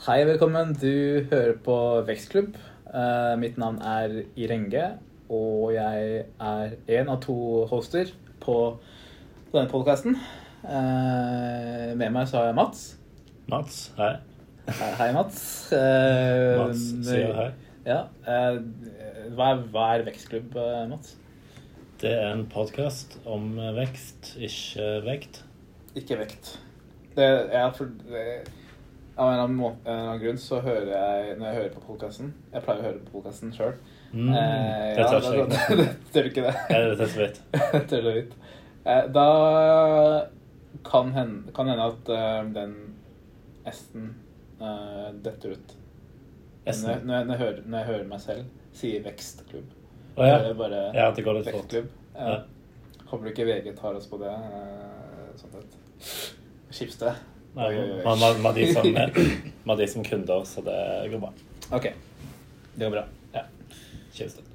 Hei, velkommen. Du hører på Vekstklubb. Uh, mitt navn er Irenge, og jeg er én av to hoster på denne podkasten. med meg så har jeg Mats. Mats, hei. Hei, hei, Mats. Eh, Mats sier hei. Ja. eh, hva, er, hva er Vekstklubb, eh, Mats? Det er en podkast om vekst, ikke vekt. Ikke vekt. Det, ja, for det, av en eller, annen en eller annen grunn så hører jeg når jeg hører på podkasten Jeg pleier å høre på podkasten sjøl. Mm, det tør ikke det tør du ikke det? Ja, det tør så vidt. tør du vidt. Eh, da kan hende, kan hende at uh, den S-en uh, detter ut. Når, jeg- når, jeg, når, jeg hører, når jeg hører meg selv si vekstklubb. Oh, ja. Det bare ja, det går litt fort. vekstklubb. Ja. Ja. Håper ikke VG tar oss på det. Uh, Sånn sett. Skipsted. Nei, med. Man har de de som kunder, så det går bra. Ok. Det går bra. Ja. Kjøpsted.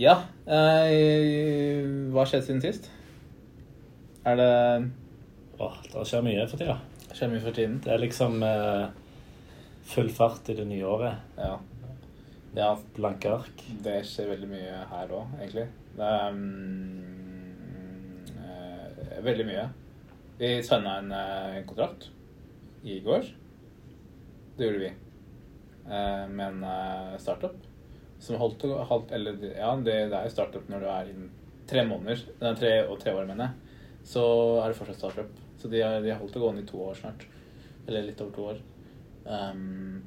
Ja, eh, hva skjedde siden sist? Er det Åh, det skjer mye for tida. Skjer mye for tiden? Det er liksom eh, full fart i det nye året. Ja. Ja, Blanke ark. det skjer veldig mye her òg, egentlig. Det er um, eh, veldig mye. Vi signa en eh, kontrakt i går. Det gjorde vi. Eh, med en eh, startup som holdt, holdt Eller ja, det, det er jo startup når du er innen tre måneder. Nei, tre og tre år, mener jeg. Så er det fortsatt startup. Så de har, de har holdt det gående i to år snart. Eller litt over to år. Um,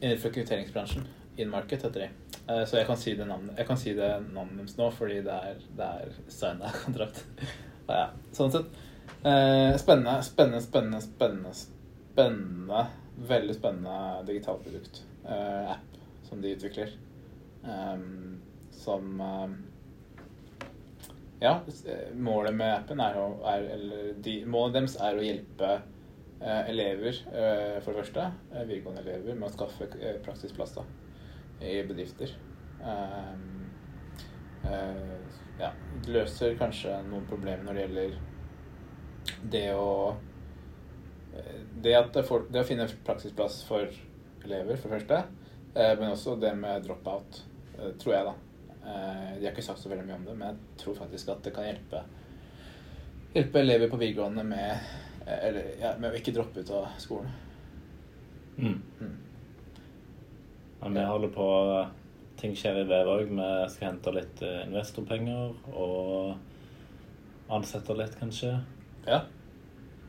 innenfor rekrutteringsbransjen. Inmarket heter de. Uh, så jeg kan si det navnet kan si deres nå, fordi det er, det er signa kontrakt. ja, sånn sett. Uh, spennende, spennende, spennende, spennende, spennende Veldig spennende digitalt produkt. Uh, app som de utvikler. Um, som ehm, Ja, eh, målet med appen er å er, eller de, Målet deres er å hjelpe uh, elever, uh, for det første, eh, videregående elever, med å skaffe eh, praksisplass da, i bedrifter. Um, eh, ja, løser kanskje noen problemer når det gjelder det å eh, det, at det, å finne praksisplass for elever, for det første, eh, men også det med drop-out, tror jeg, da. Eh, de har ikke sagt så veldig mye om det, men jeg tror faktisk at det kan hjelpe Hjelpe elever på videregående med, eh, eller, ja, med å ikke droppe ut av skolen. Mm. Mm. Men vi holder på Ting skjer i vev òg. Vi skal hente litt eh, investorpenger og ansette litt, kanskje. Ja.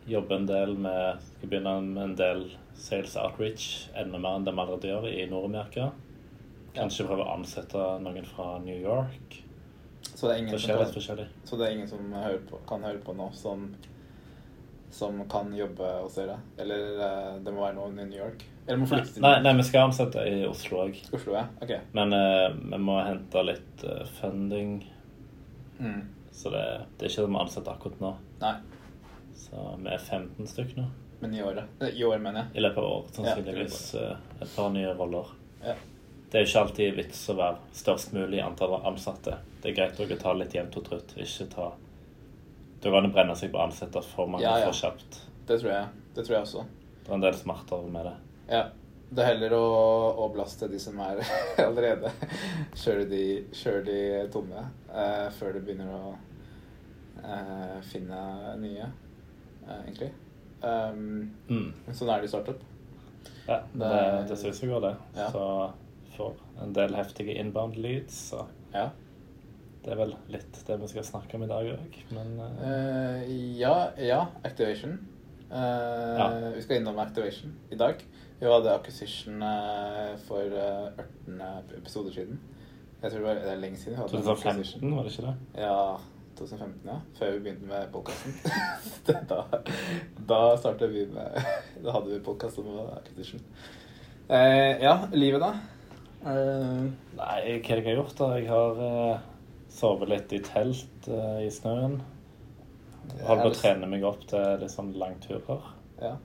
Jobbe en del med Skal begynne med en del sales outreach, enda mer enn det vi allerede gjør i Nord-Amerika. Kanskje prøve å ansette noen fra New York. Så det er ingen som kan, så det er ingen som hører på, kan høre på nå, som, som kan jobbe hos dere? Eller eh, det må være noen i New York? Eller må flytte til nei, nei, vi skal ansette i Oslo òg. Oslo, ja? okay. Men uh, vi må hente litt uh, funding. Mm. Så det, det er ikke det vi ansetter akkurat nå. Nei, Så vi er 15 stykker nå. men i året. Eh, I år, mener jeg. I løpet av året, sannsynligvis. Ja, eh, et par nye roller. Ja. Det er ikke alltid vits å være størst mulig antall ansatte. Det er greit å ta litt jevnt og trutt. Ikke ta Da kan det brenne seg på å ansette for mange Ja, ja. for kjapt. Det tror jeg. Det tror jeg også. Det er en del smartere med det. Ja. Det er heller å, å blaste de som er allerede Kjøre de, kjør de tomme uh, før de begynner å uh, finne nye, egentlig. Um, Mm. men sånn er det i startup. Ja, det, Det- det ser ut som går, det. Ja. Så får en del heftige inbound leads. Så Ja. det er vel litt det vi skal snakke om i dag òg. Men uh... Uh, ja, ja, Activation. Uh, Ja. Vi skal innom Activation i dag. Vi hadde Acquisition eh, for eh, 18 episoder siden. Jeg tror det, var, det er lenge siden. vi hadde en Acquisition. 2015, var det ikke det? Ja, 2015, ja. Før vi begynte med podkasten. da da startet vi med Da hadde vi podkast om Acquisition. Eh, ja, livet, da? Eh, Nei, hva jeg har gjort? da? Jeg har eh, sovet litt i telt eh, i snøen. Holdt på å trene meg opp til litt sånn langturer. Ja.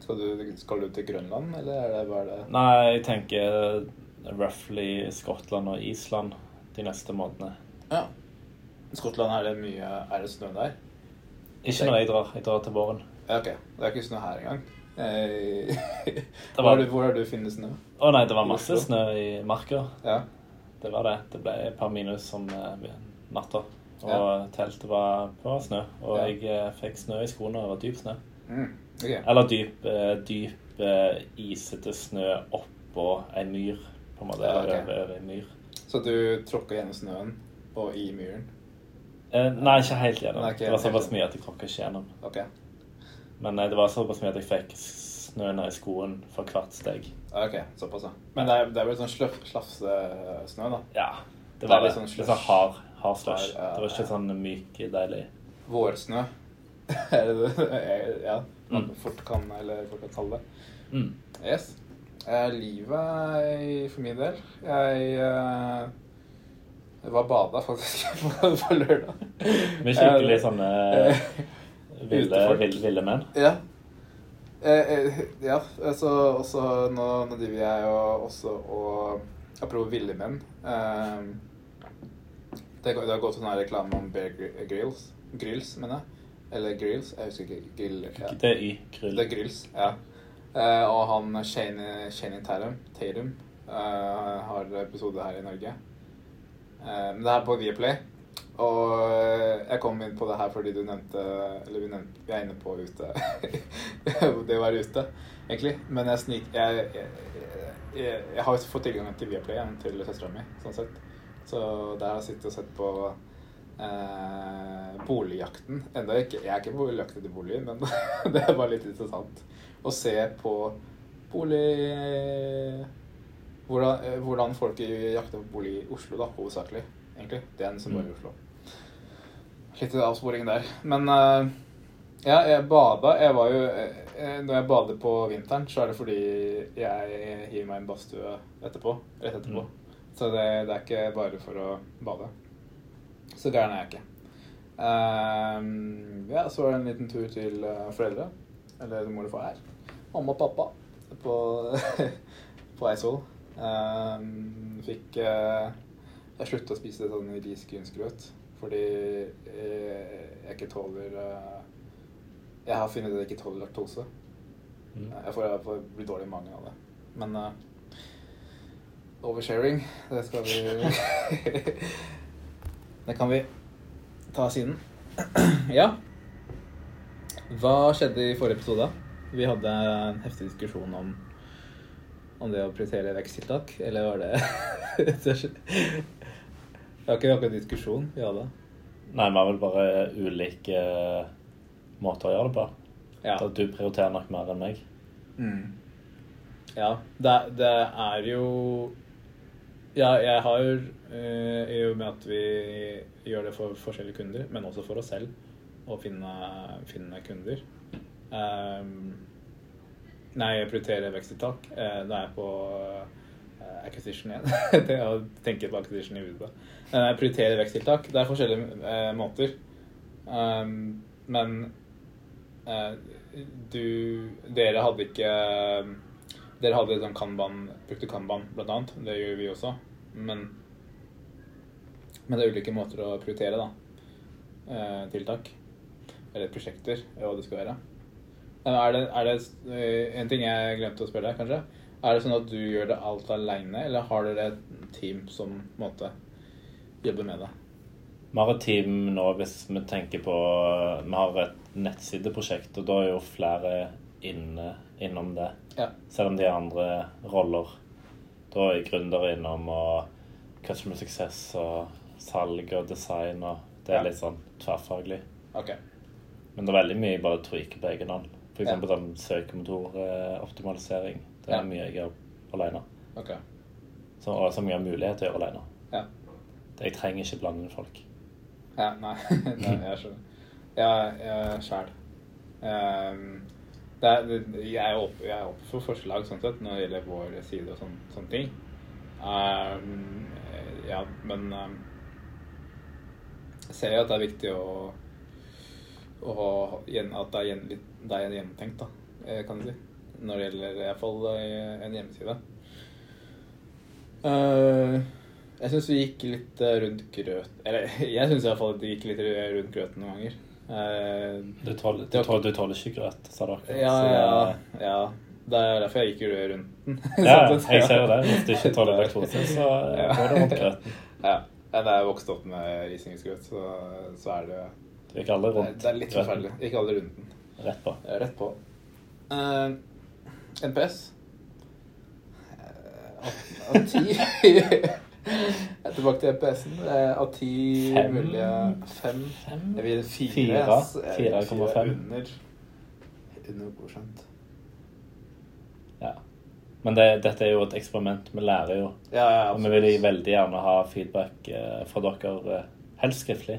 Skal du, skal du til Grønland, eller er det bare det Nei, jeg tenker roughly Skottland og Island de neste månedene. Ja. Skottland, er det mye Er det snø der? Ikke når jeg drar. Jeg drar til våren. Ja, ok. Det er ikke snø her engang. Eh, var, hvor har du funnet snø? å nei, det var masse snø i marka. Ja. Det var det. Det ble et par minus om eh, natta. Og Ja. teltet var på snø. Og Ja. jeg eh, fikk snø i skoene, og det var dyp snø. Mm. ok. Eller dyp, eh, dyp isete snø oppå ei myr, på en måte. Ja, okay. Over, over myr. Så du tråkka gjennom snøen og i myren? Eh, nei, ikke helt gjennom. Nei, ikke det var helt såpass mye at jeg tråkka ikke gjennom. Ok. Men eh, det var såpass mye at jeg fikk snø ned i skoen for hvert steg. Ok, såpass, ja. Men det er, det er vel sånn sløf, slafsesnø, da? Ja. Det Det var er det. sånn Litt sånn hard, hard slush. Hard, ja, Det var ikke ja. sånn myk, deilig. Vårsnø. er det det? Ja. Man Mm. fort kan, eller fort kan kalle det. Mm. Yes. Eh, livet for min del Jeg eh, jeg var bada faktisk på, på lørdag. Med skikkelig Eh, sånne eh, ville, ville, ville menn. Ja. Eh, eh, ja, så også nå, nå driver jeg og også og Apropos ville menn. Eh, det, det har gått sånn reklame om Bear Grills. Grills, mener jeg. Eller Grills. Jeg husker ikke. Grill, ja. Det er Y. Grill. Det er Grills, ja. Eh, og han Shane, Shane Tatum, Tatum har episode her i Norge. Eh, men det er på Viaplay. Og eh, jeg kom inn på det her fordi du nevnte Eller vi, nevnte, vi er inne på ute. det å være ute, egentlig. Men jeg snik... Jeg, jeg, jeg, jeg har jo fått tilgang til Viaplay til søstera mi, sånn sett. Så der har jeg sittet og sett på eh, Boligjakten. Enda ikke, jeg er ikke på jakt etter bolig, men det er bare litt interessant å se på bolig hvordan, eh, hvordan folk jakter på bolig i Oslo, da, hovedsakelig. Egentlig. Det er en som bor i Oslo. Litt avsporing der. Men eh, ja, jeg bada. Jeg var jo eh, Når jeg bader på vinteren, så er det fordi jeg hiver meg en badstue etterpå. Rett etterpå. Så det, det er ikke bare for å bade. Så gæren er jeg ikke. Ehm, ja, så var det en liten tur til foreldre. Eller mor og far. her. Mamma og pappa på, på Eidsvoll. Ehm, fikk uh, Jeg slutta å spise sånn risgrynsgrøt fordi jeg, jeg ikke tåler uh, Jeg har funnet at jeg ikke tåler laktose. Mm. Jeg får, jeg får bli dårlig i magen av det. Men uh, oversharing, det skal vi Det kan vi ta siden. ja. Hva skjedde i forrige episode? Vi hadde en heftig diskusjon om om det å prioritere veksttiltak, eller var det Det var ikke akkurat diskusjon vi hadde. Nei, vi har vel bare ulike eh, måter å gjøre det på. Ja. Du prioriterer nok mer enn meg. Mm. Ja, det, det er jo Ja, jeg har eh, I og med at vi gjør det for forskjellige kunder, men også for oss selv, å finne, finne kunder. Ehm, nei, jeg prioriterer veksttiltak. Eh, nå er jeg på eh, acquisition igjen. jeg tenker på acquisition i hodet. Men jeg prioriterer veksttiltak. Det er forskjellige eh, måter. Um, men eh, du Dere hadde ikke Dere hadde sånn kanban, brukte kanban blant annet. Det gjør vi også. Men, men det er ulike måter å prioritere, da. Eh, tiltak. Eller prosjekter, hva det skal være. Er det, er det eh, en ting jeg glemte å spørre deg, kanskje? Er det sånn at du gjør det alt aleine, eller har dere et team som måte jobber med det? Vi har et team nå hvis vi tenker på Vi har et nettsideprosjekt, og da er jo flere inne, innom det. Ja. Selv om de har andre roller. Da er gründere innom og customer success og salg og design og Det er Ja. litt sånn tverrfaglig. Okay. Men det er veldig mye bare tweaker på egen hånd. For Ja. den sånn søkemotoroptimalisering. Det er Ja. mye jeg gjør alene. Okay. Så, og som har mulighet til å gjøre alene. Ja. Jeg trenger ikke blande inn folk. Ja, nei, nei jeg skjønner. Jeg, jeg sjæl. Um, jeg er oppe er for forslag sånn sett når det gjelder vår side og sånn, sånne ting. Um, ja, men um, jeg ser jo at det er viktig å, å ha at det er, litt, det er gjennomtenkt, da, eh, kan du si. Når det gjelder iallfall en hjemmeside. Uh, jeg syns vi gikk litt eh, rundt grøt Eller jeg syns iallfall det gikk litt rundt grøten noen ganger. Eh, Du tåler, du, tåler, du tåler ikke grøt, sa dere. ja, ja, ja. Det er derfor jeg gikk rundt den. Ja, jeg ser jo det. Hvis du ikke tåler laktose, så går det rundt grøten. Ja. Jeg Da jeg vokste opp med risengrynsgrøt, så, så er det Du gikk aldri rundt Det er litt forferdelig. Ikke alle rundt den. Rett på. Ja, Rett på. Uh, NPS Eh, Av av ti tilbake til NPS-en. Eh, Av ti Fem. mulige fem Fem? Jeg vil fire. Fire. ass. Jeg vil 4,5. fire Under Under godkjent. Ja. Men det, dette er jo et eksperiment. Vi lærer jo. Ja, ja, Og vi vil veldig gjerne ha feedback eh, fra dere, eh, helst skriftlig.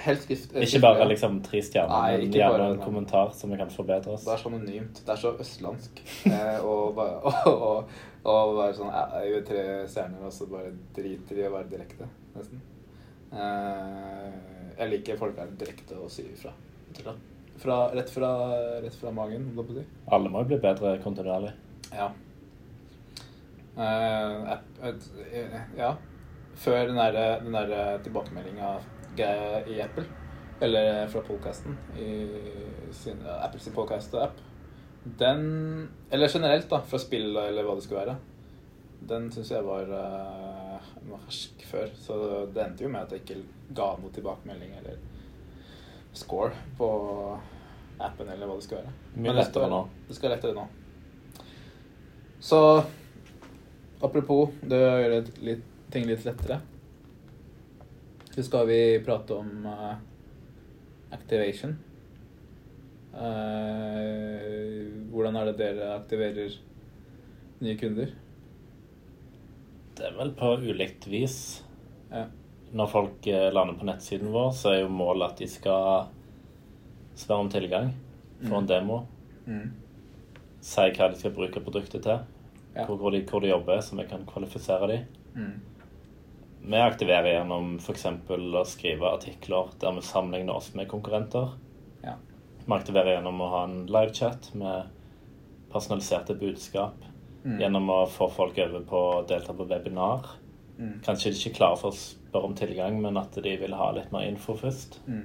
Helst skrift. Ikke bare liksom tre stjerner, Nei, men gjerne bare- en kommentar som vi kan forbedre oss. Det er så anonymt. Det er så østlandsk. Eh, og, bare- og, og, og være sånn ja, Jeg gir tre stjerner, og så bare driter i å være direkte, nesten. Eh, jeg liker folk er direkte og sier ifra. Fra, rett, fra, rett fra magen, holdt jeg på å si. Alle må jo bli bedre kontinuerlig. Ja. Eh, eh, ja. Før den der, den der tilbakemeldinga i Apple, eller fra podcasten i sin, Apple sin podcast-app, den Eller generelt, da, fra spill eller hva det skulle være. Den syns jeg var, uh, fersk før, så det endte jo med at jeg ikke ga noe tilbakemelding eller score på appen eller hva det skulle være. Mye Men lettere nå. Det skal være lettere nå. Så apropos det å gjøre ting litt lettere, så skal vi prate om uh, activation. Uh, hvordan er det dere aktiverer nye kunder? Det er vel på ulikt vis. Ja. Når folk eh, lander på nettsiden vår, så er jo målet at de skal spørre om tilgang, få en Mm. demo, Mm. si hva de skal bruke produktet til, Ja. hvor, hvor, de, hvor de jobber, så vi kan kvalifisere dem. Mm. Vi aktiverer gjennom f.eks. å skrive artikler der vi sammenligner oss med konkurrenter. Ja. Vi aktiverer gjennom å ha en livechat med personaliserte budskap. Mm. Gjennom å få folk over på å delta på webinar. Mm. Kanskje de ikke er klare for å spørre om tilgang, men at de vil ha litt mer info først. Mm.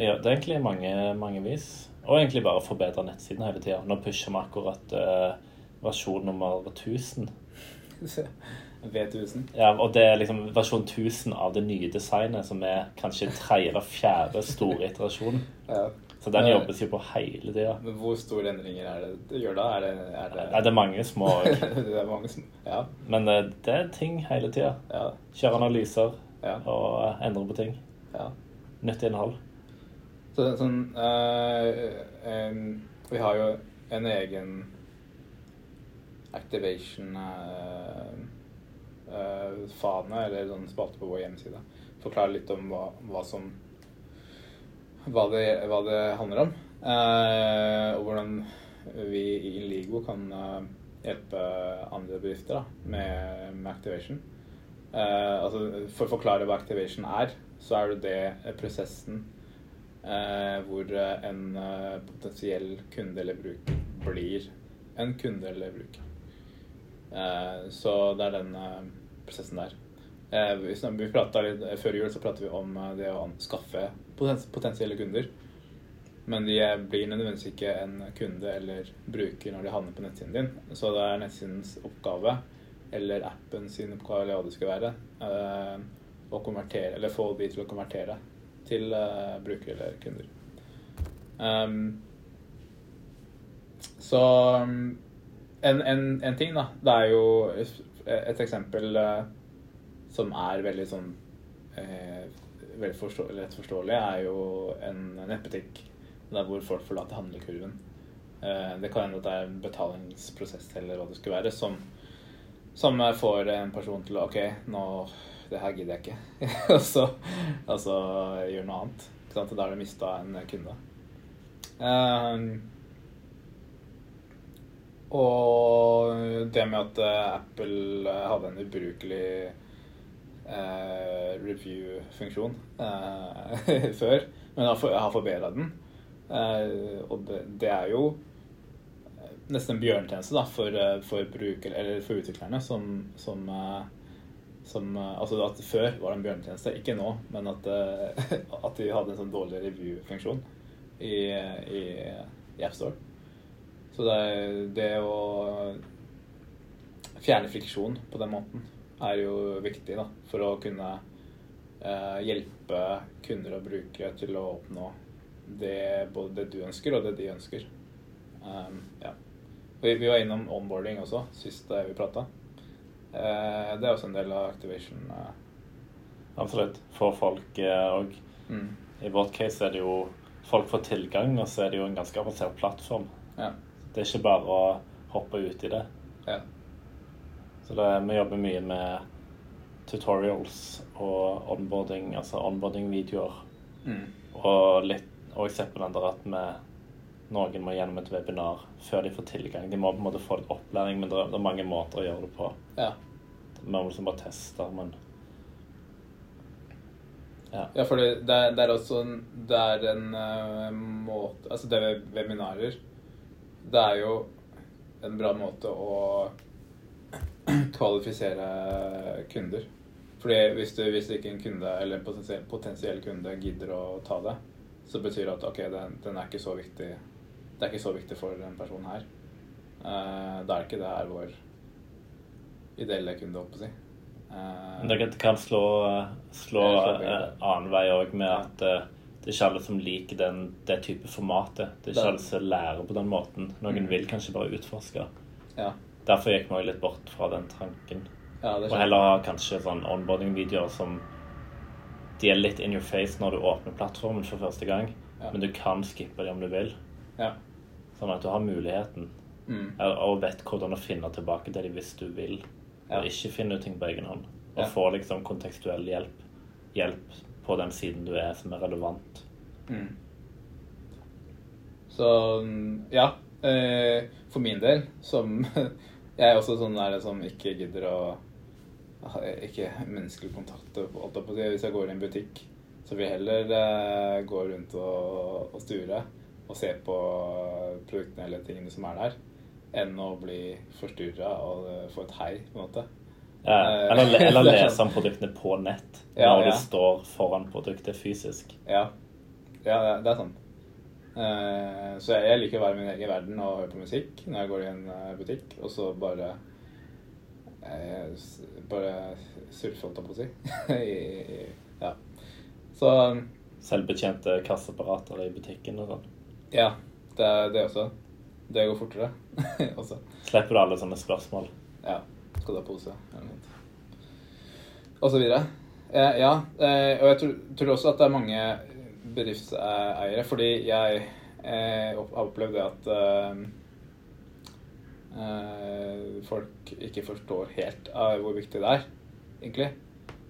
Ja, det er egentlig mange, mange vis. Og egentlig bare forbedre nettsiden hele tida. Nå pusher vi akkurat uh, versjon nummer 1000. V1000. Ja, og det er liksom versjon 1000 av det nye designet, som er kanskje tredje eller fjerde store iterasjon. Ja. Så den Eh, jobbes jo på hele tida. Men hvor store endringer er det det gjør da? Er det, er det, Nei, det er mange små òg. Ja. Men eh, det er ting hele tida. Ja. Kjøre analyser ja, og eh, endre på ting. ja. Nytt innhold. Så, sånn øh, øh, Vi har jo en egen activation-fane, eller sånn spalte på vår hjemmeside. Forklare litt om hva, hva som hva det, hva det handler om. Uh, og hvordan vi i Inligo kan eh, hjelpe andre bedrifter da, med, med activation. Altså, for å forklare hva activation er, så er det det prosessen hvor en potensiell kunde eller bruker blir en kunde eller bruker. Så det er den prosessen der. Eh, vi litt, før jul så pratet vi om eh, det å skaffe potens potensielle kunder. Men de eh, blir nødvendigvis ikke en kunde eller bruker når de havner på nettsiden din. Så det er nettsidens oppgave, eller appen sin oppgave, eller hva det skal være, eh, å konvertere, eller få de til å konvertere til eh, brukere eller kunder. Um, så um, en, en, en ting, da. Det er jo et eksempel eh, som er veldig sånn eh, veldig forstå lett forståelig, er jo en nettbutikk der hvor folk forlater handlekurven. Eh, det kan hende at det er en betalingsprosess eller hva det skulle være, som, som eh, får en person til å OK, nå det her gidder jeg ikke. og, så, altså, gjør noe annet. Da har du mista en kunde. Eh, og det med at eh, Apple eh, hadde en ubrukelig eh, review-funksjon eh, før, men har, for, forbedra den. Eh, og det, det er jo nesten en bjørnetjeneste da, for, eh, for, bruker, for utviklerne, som, som, eh, Som, eh, altså at Før var det en bjørnetjeneste, ikke nå, men at, eh, at de hadde en sånn dårlig review-funksjon i, i, i AppStore. Så det, det å fjerne friksjon på den måten er jo viktig da, for å kunne eh, hjelpe kunder og brukere til å oppnå det, både det du ønsker, og det de ønsker. Um, ja. vi, vi, var innom onboarding også sist vi prata. Eh, det er også en del av activation. Eh. Absolutt. For folk òg. Eh, mm. I vårt case er det jo folk får tilgang, og så er det jo en ganske avansert plattform. Ja. Det er ikke bare å hoppe ut i det. Ja. Så det, vi jobber mye med tutorials og onboarding, altså onboarding-videoer. Mm. Og litt og eksempelen der at vi, noen må gjennom et webinar før de får tilgang. De må på en måte få litt opplæring, men det er, det er mange måter å gjøre det på. Ja. Man må liksom bare teste, men ja. ja, for det, det, er også en, det er en uh, måte Altså det er webinarer, det er jo en bra måte å kvalifisere kunder. Fordi hvis, du, hvis ikke en kunde eller en potensiell, potensiell kunde gidder å ta det, så betyr det at ok, den, den, er ikke så viktig Det er ikke så viktig for den personen her. Uh, da er ikke det her vår ideelle kunde, holdt på å si. Uh, Dere kan slå, slå uh, annen vei òg, med at uh, det er ikke alle som liker den, det type formatet. Det er ikke alle som lærer på den måten. Noen mm. vil kanskje bare utforske. Ja. Derfor gikk vi litt bort fra den tanken. Ja, og heller ha kanskje sånn onboarding-videoer som de er litt in your face når du åpner plattformen for første gang, ja. men du kan skippe dem om du vil. Ja. Sånn at du har muligheten, mm. og vet hvordan å finne tilbake til dem hvis du vil. Og ikke finne ut ting på egen hånd. Og få liksom kontekstuell hjelp. Hjelp på den siden du er, som er relevant. Mm. Så ja. Eh, for min del, som Jeg er også sånn der som ikke gidder å ikke menneskelig kontakt. Hvis jeg går i en butikk, så vil jeg heller eh, gå rundt og, og sture og se på produktene eller tingene som er der, enn å bli forstyrra og eh, få et hei, på en måte. Ja, eh, eller, eller lese om produktene på nett ja, når du står foran produktet fysisk. Ja, ja det er sant. Uh, så jeg liker å være i min egen verden og høre på musikk når jeg går i en butikk, og så bare bare surfe, holdt jeg på å si. ja. Så Selvbetjente kasseapparater i butikken og sånn? Ja, det, det også. Det går fortere. Slipper du alle sånne spørsmål? Ja. Skal du ha pose? Og så videre. Ja, ja. Eh, og jeg tror, tror, også at det er mange bedriftseiere, fordi jeg eh, har opplevd det at eh, Eh, folk ikke forstår helt hvor viktig det er, egentlig,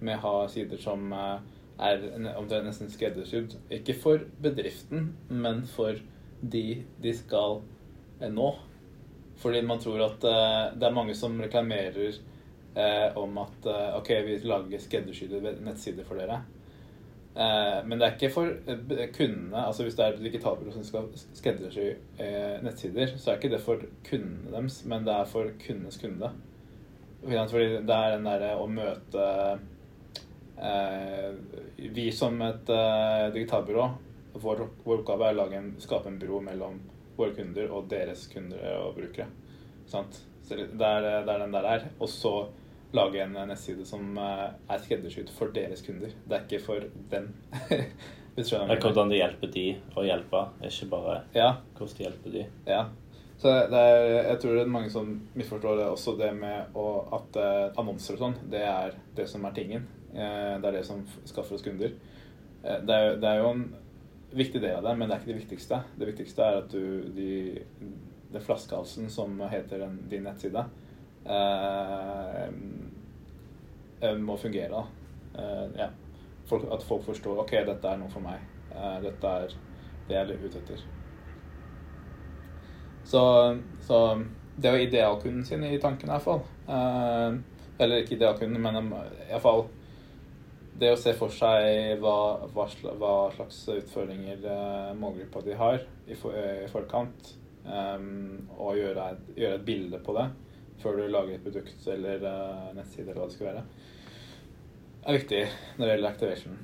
med å ha sider som er omtrent nesten skreddersydd. Ikke for bedriften, men for de de skal nå. Fordi man tror at det er mange som reklamerer om at OK, vi lager skreddersydde nettsider for dere. Men det er ikke for kundene. altså Hvis det er digitalbyrå som skal skreddersy nettsider, så er ikke det for kundene deres, men det er for kundenes kunde. Fordi det er den derre å møte Vi som et digitalbyrå, vår, vår oppgave er å en, skape en bro mellom våre kunder og deres kunder og brukere. Sant? Så det er, det er den der er. Og så lage en nettside som eh, er skreddersydd for deres kunder. Det er ikke for dem. det er hvordan de hjelper de å hjelpe, ikke bare ja. hvordan de hjelper de. Ja. Så er, jeg tror det er mange som misforstår det også, det med å, at annonser og sånn, det er det som er tingen. Det er det som skaffer oss kunder. Det, er, det, er, jo en viktig del av det, men det er ikke det viktigste. Det viktigste er at du de, Den flaskehalsen som heter den, din nettside, Eh, eh, må fungere. Eh, ja. Folk, at folk forstår ok, dette er noe for meg. dette er det jeg er ute etter. Så, så det var idealkunden sin i tanken, i hvert fall. Eh, eller ikke idealkunden, men iallfall det å se for seg hva, hva, hva slags utfordringer eh, målgruppa de har i, for, i forkant, um, og gjøre et, gjøre et bilde på det før du lager et produkt eller uh, nettside eller hva det skal være. er viktig når det gjelder activation.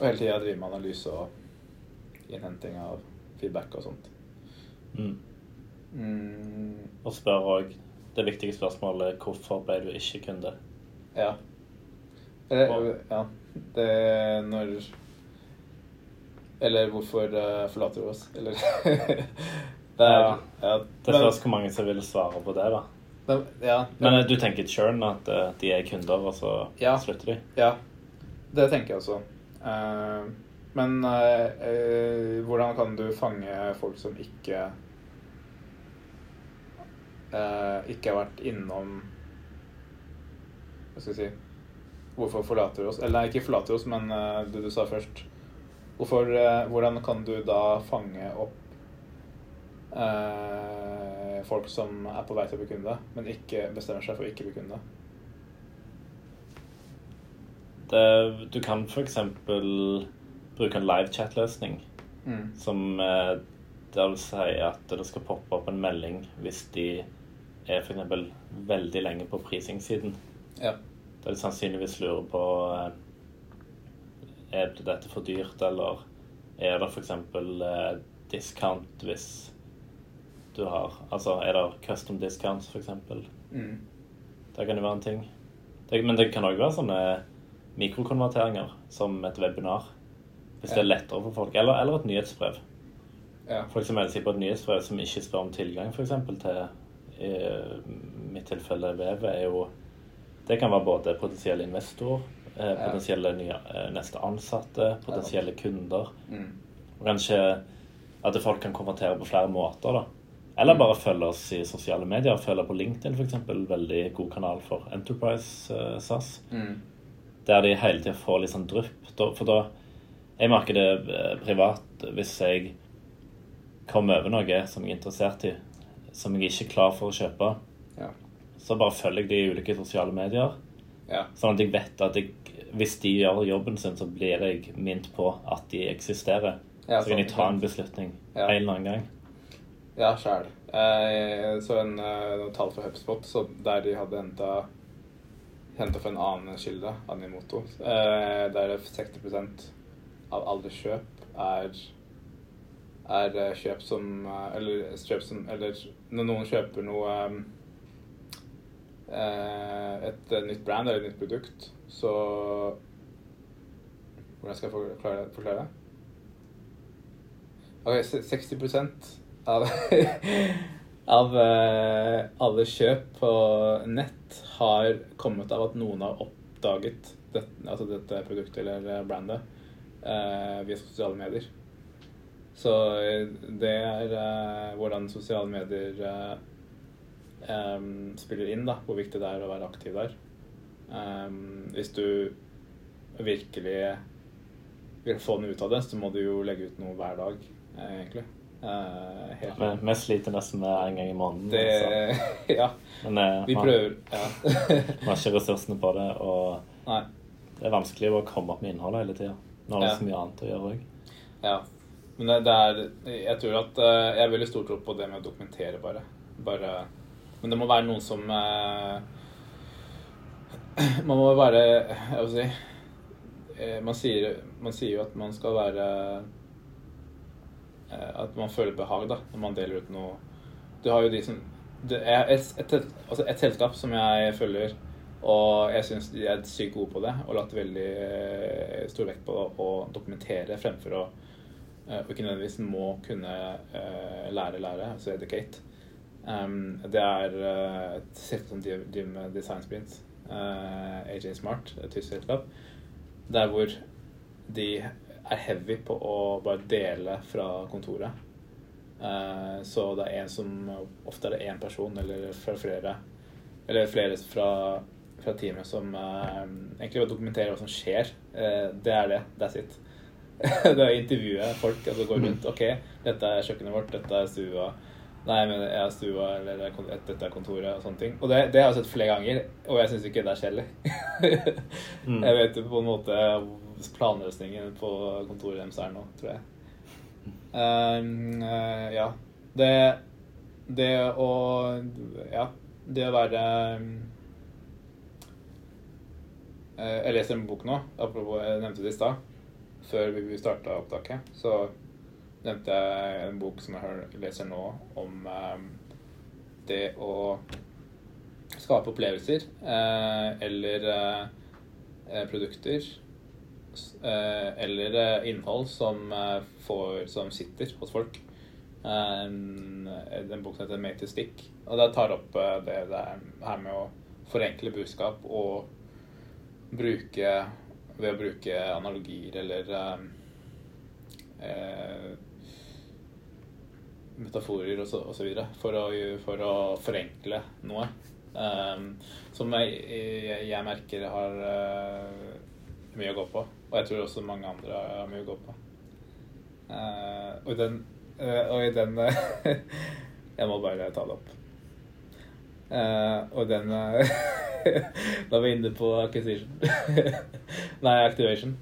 Og hele tida drive med analyse og innhenting av feedback og sånt. Mm. Mm, Og spør òg det viktige spørsmålet hvorfor ble du ikke kunde? ja. Eller, ja. Det når Eller hvorfor eh, forlater du oss? Eller Det er Ja. Det spørs hvor mange som vil svare på det, da. men- ja, Men eh, du tenker churn, at eh, de er kunder, og så Ja. slutter de? Ja, det tenker jeg også. Eh, men eh, eh, hvordan kan du fange folk som ikke eh, Ikke har vært innom Hva skal jeg si Hvorfor forlater du oss? Eller nei, ikke forlater oss, men uh, det du sa først. Hvorfor, uh, hvordan kan du da fange opp uh, folk som er på vei til å bli kunde, men ikke bestemmer seg for å ikke bli kunde? Det, du kan f.eks. bruke en live chat-løsning Mm. som det der vil si at det skal poppe opp en melding hvis de er f.eks. veldig lenge på prisingssiden. Ja. Der de sannsynligvis lurer på eh, er dette for dyrt, eller er det f.eks. Eh, discount hvis du har Altså er det custom discounts, f.eks. Mm. Det kan jo være en ting. Det, men det kan òg være sånne mikrokonverteringer, som et webinar. Hvis det er lettere for folk. Eller, eller et nyhetsbrev. Ja. Folk som melder seg på et nyhetsbrev som ikke spør om tilgang, f.eks. til i mitt tilfelle vevet, er jo Det kan være både potensielle investorer, eh, potensielle nye, eh, neste ansatte, potensielle kunder. Mm. Og kanskje at folk kan konvertere på flere måter, da. Eller bare følge oss i sosiale medier. Følge på LinkedIn, f.eks. Veldig god kanal for Enterprise eh, SAS. Mm. Der de hele tida får litt sånn drypp. For da Jeg merker det eh, privat hvis jeg kommer over noe som jeg er interessert i, som jeg ikke er klar for å kjøpe. Så bare følger jeg de i ulike sosiale medier. Ja. Sånn at jeg vet at jeg, hvis de gjør jobben sin, så blir jeg minnet på at de eksisterer. Ja, så kan sånn, jeg ta en beslutning Ja. en eller annen gang. Ja, sjæl. Jeg så en uh, noen tall fra HubSpot så der de hadde henta henta fra en annen kilde, Animoto, eh, der 60 av alle kjøp er er eh, kjøp som eh, Eller kjøp som Eller når noen kjøper noe eh, Et eh, nytt brand eller et nytt produkt, så Hvordan skal jeg forklare, det? Ok, 60 av, av eh, alle kjøp på nett har kommet av at noen har oppdaget det, altså dette produktet eller brandet eh, via sosiale medier. Så eh, det er eh, hvordan sosiale medier em, spiller inn, da, hvor viktig det er å være aktiv der. Um, hvis du virkelig vil få noe ut av det, så må du jo legge ut noe hver dag, eh, egentlig. Uh, helt Vi, vi sliter nesten med en gang i måneden. det altså. Ja, Men uh, vi vi prøver. Ja. har ikke ressursene på det, og Nei. det er vanskelig å komme opp med innhold hele tida. Når det Ja. er så mye annet å gjøre òg. Ja. Men det, det er Jeg tror at uh, Jeg er veldig stor tro på det med å dokumentere, bare. bare men det må være noen som uh, Man må være Jeg vil si uh, man sier, man sier jo at man skal være uh, At man føler behag da, når man deler ut noe. Du har jo de som det er et, et, altså et selskap som jeg følger, og jeg syns de er sykt gode på det, og lagt veldig stor vekt på å dokumentere fremfor å ikke nødvendigvis må kunne lære, lære, altså educate. Um, det er uh, et selskap som driver driver med design Sprint eh, AJ Smart, et tysk selskap. Der hvor de er heavy på å bare dele fra kontoret. Uh, så det er en som Ofte er det én person eller flere Eller flere fra, fra teamet som eh, egentlig bare dokumenterer hva som skjer. Eh, det er det. That's it. det er å intervjue folk. Altså gå rundt. OK, dette er kjøkkenet vårt, dette er stua. Nei, men jeg har stua, eller er dette er kontoret, og sånne ting. Og det, det har jeg sett flere ganger, og jeg syns ikke det er kjedelig. Mm. Jeg vet jo på en måte planløsningen på kontoret deres er nå, tror jeg. Um, uh, ja. Det Det å Ja. Det å være um, eh, Jeg leser en bok nå, apropos jeg nevnte det i stad. Før vi starta opptaket, så nevnte en bok som jeg leser nå, om eh, det å skape opplevelser eh, eller eh, eh, produkter eller innhold som, får, som sitter hos folk. En, bok som heter 'Made to Stick'. Og det tar opp det, det her med å forenkle budskap og bruke Ved å bruke analogier eller eh, eh, metaforer videre for å, for å forenkle noe. Um, som jeg, jeg, jeg merker har uh, mye å gå på. Og jeg tror også mange andre har mye å gå på. Uh, og i den, uh, og i den Jeg må bare ta det opp. Og den Da er vi inne på acquisition. Nei, activation.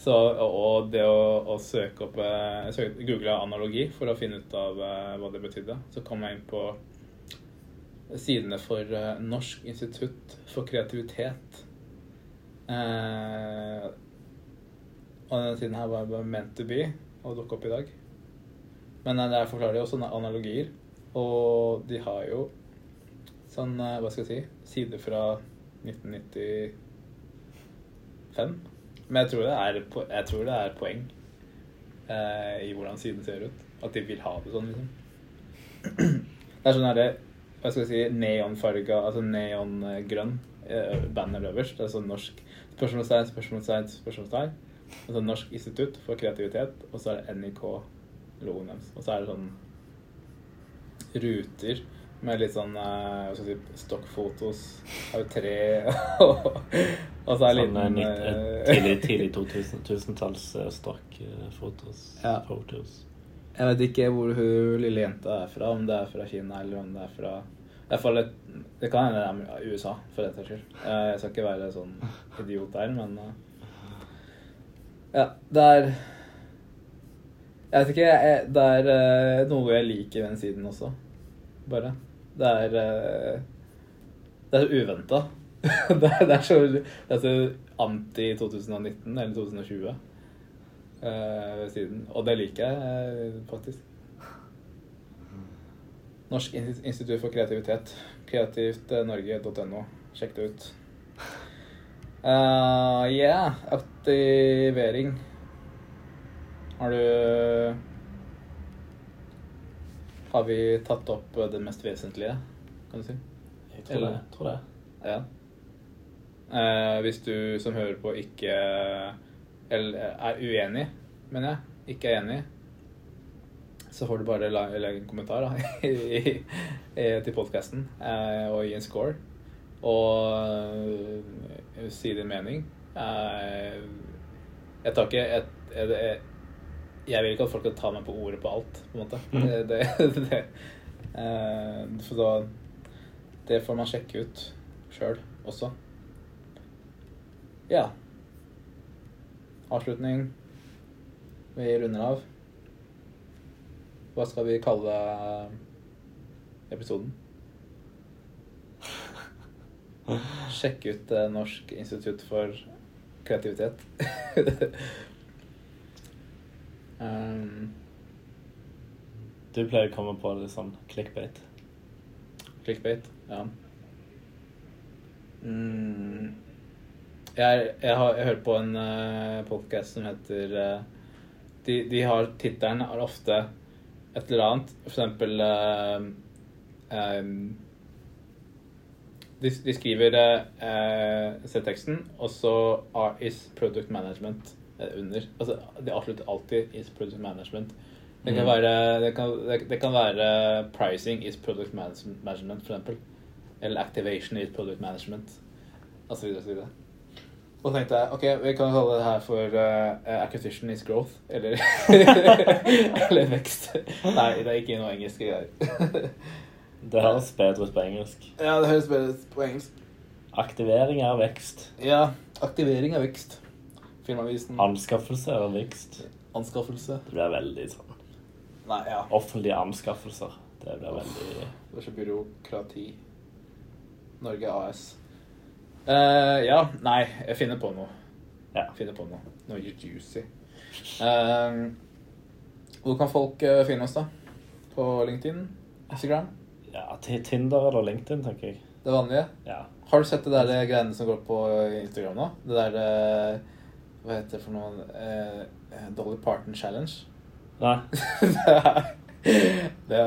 Så, og det å, å søke opp eh, Jeg søkte- googla analogi for å finne ut av eh, hva det betydde. Så kom jeg inn på sidene for eh, Norsk institutt for kreativitet. Eh, og denne siden her var bare meant to be å dukke opp i dag. Men eh, der forklarer de også analogier. Og de har jo sånn, eh, hva skal jeg si, sider fra 1995. Men jeg tror det er, tror det er poeng eh, i hvordan siden ser ut. At de vil ha det sånn, liksom. Det er sånn herre Hva skal jeg si Neonfarga, altså neongrønn eh, banner øverst. Det er sånn norsk spørsmålstegn, spørsmålstegn, spørsmålstegn. Altså Norsk institutt for kreativitet, og så er det NIK-logoen deres. Og så er det sånn ruter med litt sånn eh, hva skal jeg si, stokkfotos av tre. og så er det Sånn eh, liten nitt- eh, eh, tidlig, tidlig 2000, tusentals eh, stokkfotos. Ja. Photos. Jeg vet ikke hvor hun lille jenta er fra, om det er fra Kina eller om det er fra fall Det kan hende det er USA, for den saks skyld. Eh, Jeg skal ikke være sånn idiot der, men eh, Ja, det er Jeg vet ikke. Jeg, det er eh, noe jeg liker ved den siden også. Bare. Det er eh, Det er uventa. det, er- det er så så anti 2019 eller 2020 eh, ved siden. Og det liker jeg eh, faktisk. Norsk In- institutt for kreativitet. Kreativtnorge.no. Sjekk det ut. Uh, yeah, aktivering. Har du Har vi tatt opp det mest vesentlige, kan du si? Jeg tror det. Tror det. Ja. Eh, hvis du som hører på ikke eller er uenig, mener jeg, ikke er enig, så får du bare legge en kommentar da, i, i, til podkasten eh, og gi en score. Og uh, si din mening. Eh, jeg tar ikke et, et, jeg, jeg vil ikke at folk skal ta meg på ordet på alt, på en måte. Mm. Det, det, det, uh, for da det får man sjekke ut sjøl også. Ja. Avslutning. Vi runder av. Hva skal vi kalle episoden? Sjekk ut eh, Norsk institutt for kreativitet. um, Du pleier å komme på litt sånn clickbait. Clickbait, ja. Mm. Jeg, jeg, har, jeg hører på en uh, podkast som heter uh, De, de har Tittelen er ofte et eller annet. For eksempel uh, um, de, de skriver uh, teksten og så Art is product management eh, under. Altså, de avslutter alltid is product management. Det kan, Mm. være, det, kan, det, det kan være pricing is product management, f.eks. Eller activation is product management. Så videre. Og så tenkte jeg ok, vi kan kalle det her for uh, acquisition is growth. Eller, eller vekst. Nei, det er ikke noe engelske greier. Det høres bedre ut på engelsk. ja, det høres bedre ut på engelsk. Aktivering er vekst. Ja, aktivering er vekst. Filmavisen. Anskaffelse eller vekst. Anskaffelse. Det blir veldig sånn Nei, ja. Offentlige anskaffelser. Det blir veldig Det er så byråkrati. Norge AS. Uh, ja, nei, jeg finner på noe. Ja. Finner på noe. Noe juicy. Uh, hvor kan folk uh, finne oss, da? På LinkedIn? Instagram? Ja, Tinder eller LinkedIn, tenker jeg. Det vanlige? Ja. Har du sett det der greiene som går på Instagram nå? Det der eh, Hva heter det for noe? Eh, Dolly Parton Challenge? Nei. det, er, det,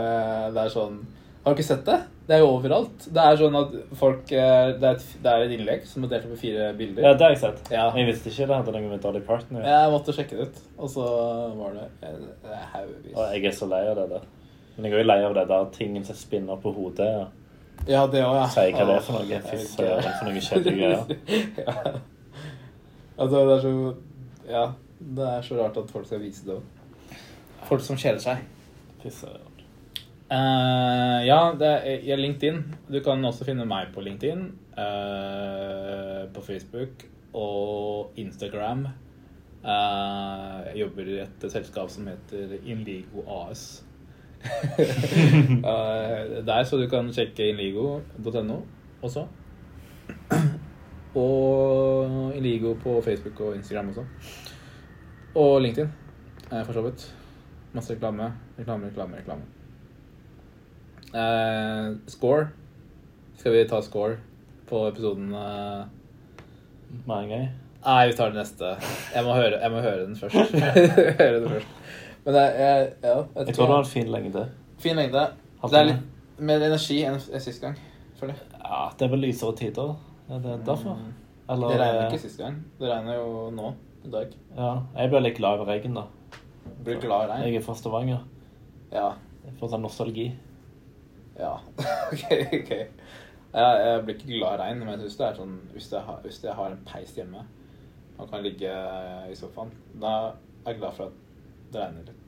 det er sånn Har du ikke sett det? Det er jo overalt. Det er sånn at folk eh, Det er et, det er et innlegg som er delt opp i fire bilder. Ja, det har jeg sett. Ja. Jeg visste ikke det hadde noe med Dolly Parton å gjøre. Jeg måtte sjekke det ut, og så var det eh, haugevis. Og jeg er så lei av det der. Men jeg er jo lei av det der tingen som spinner på hodet. Ja, Ja, det òg, ja. Sier hva det er for noe. Fy søren, for noe kjedelige greier. ja. Altså, det er så Ja. Det er så rart at folk skal vise det òg. Folk som kjeder seg. Fy søren. Eh, ja, det er ja, LinkedIn. Du kan også finne meg på LinkedIn. Uh, på Facebook og Instagram. Uh, jeg jobber i et selskap som heter Inligo AS. uh, der, så du kan sjekke inligo.no også. Og Iligo på Facebook og Instagram også. Og LinkedIn, eh, for så vidt. Masse reklame. Reklame, reklame, reklame. Eh, score. Skal vi ta score på episoden? eh? Mange ganger. Nei, vi tar det neste. Jeg må høre, jeg må høre den først. høre den først. Men det jeg, ja, vet Jeg tror det har en fin lengde. Fin lengde. Det er litt mer energi enn sist gang, føler jeg. Ja, det er vel lysere tider. Er det er derfor? Mm. Eller Det regner eh, ikke sist gang. Det regner jo nå i dag. Ja, jeg blir litt glad i regn, da. Blir glad i regn. Jeg er fra Stavanger. Ja. Jeg får sånn nostalgi. Ja. ok, ok. Jeg, jeg blir ikke glad i regn, men jeg synes det er sånn Hvis jeg har, hvis jeg har en peis hjemme og kan ligge i sofaen, da er jeg glad for at det regner litt.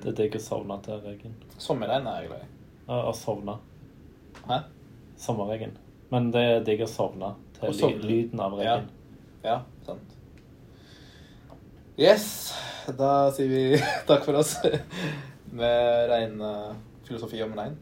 Det er digg å sovne til regn. Sommerregn er jeg glad i. Ja, Å sovne. Hæ? Sommerregn. Men det er digg å sovne til sovne. lyden av Ja. regn. Ja, sant. Yes, da sier vi takk for oss med regnfilosofi om regn.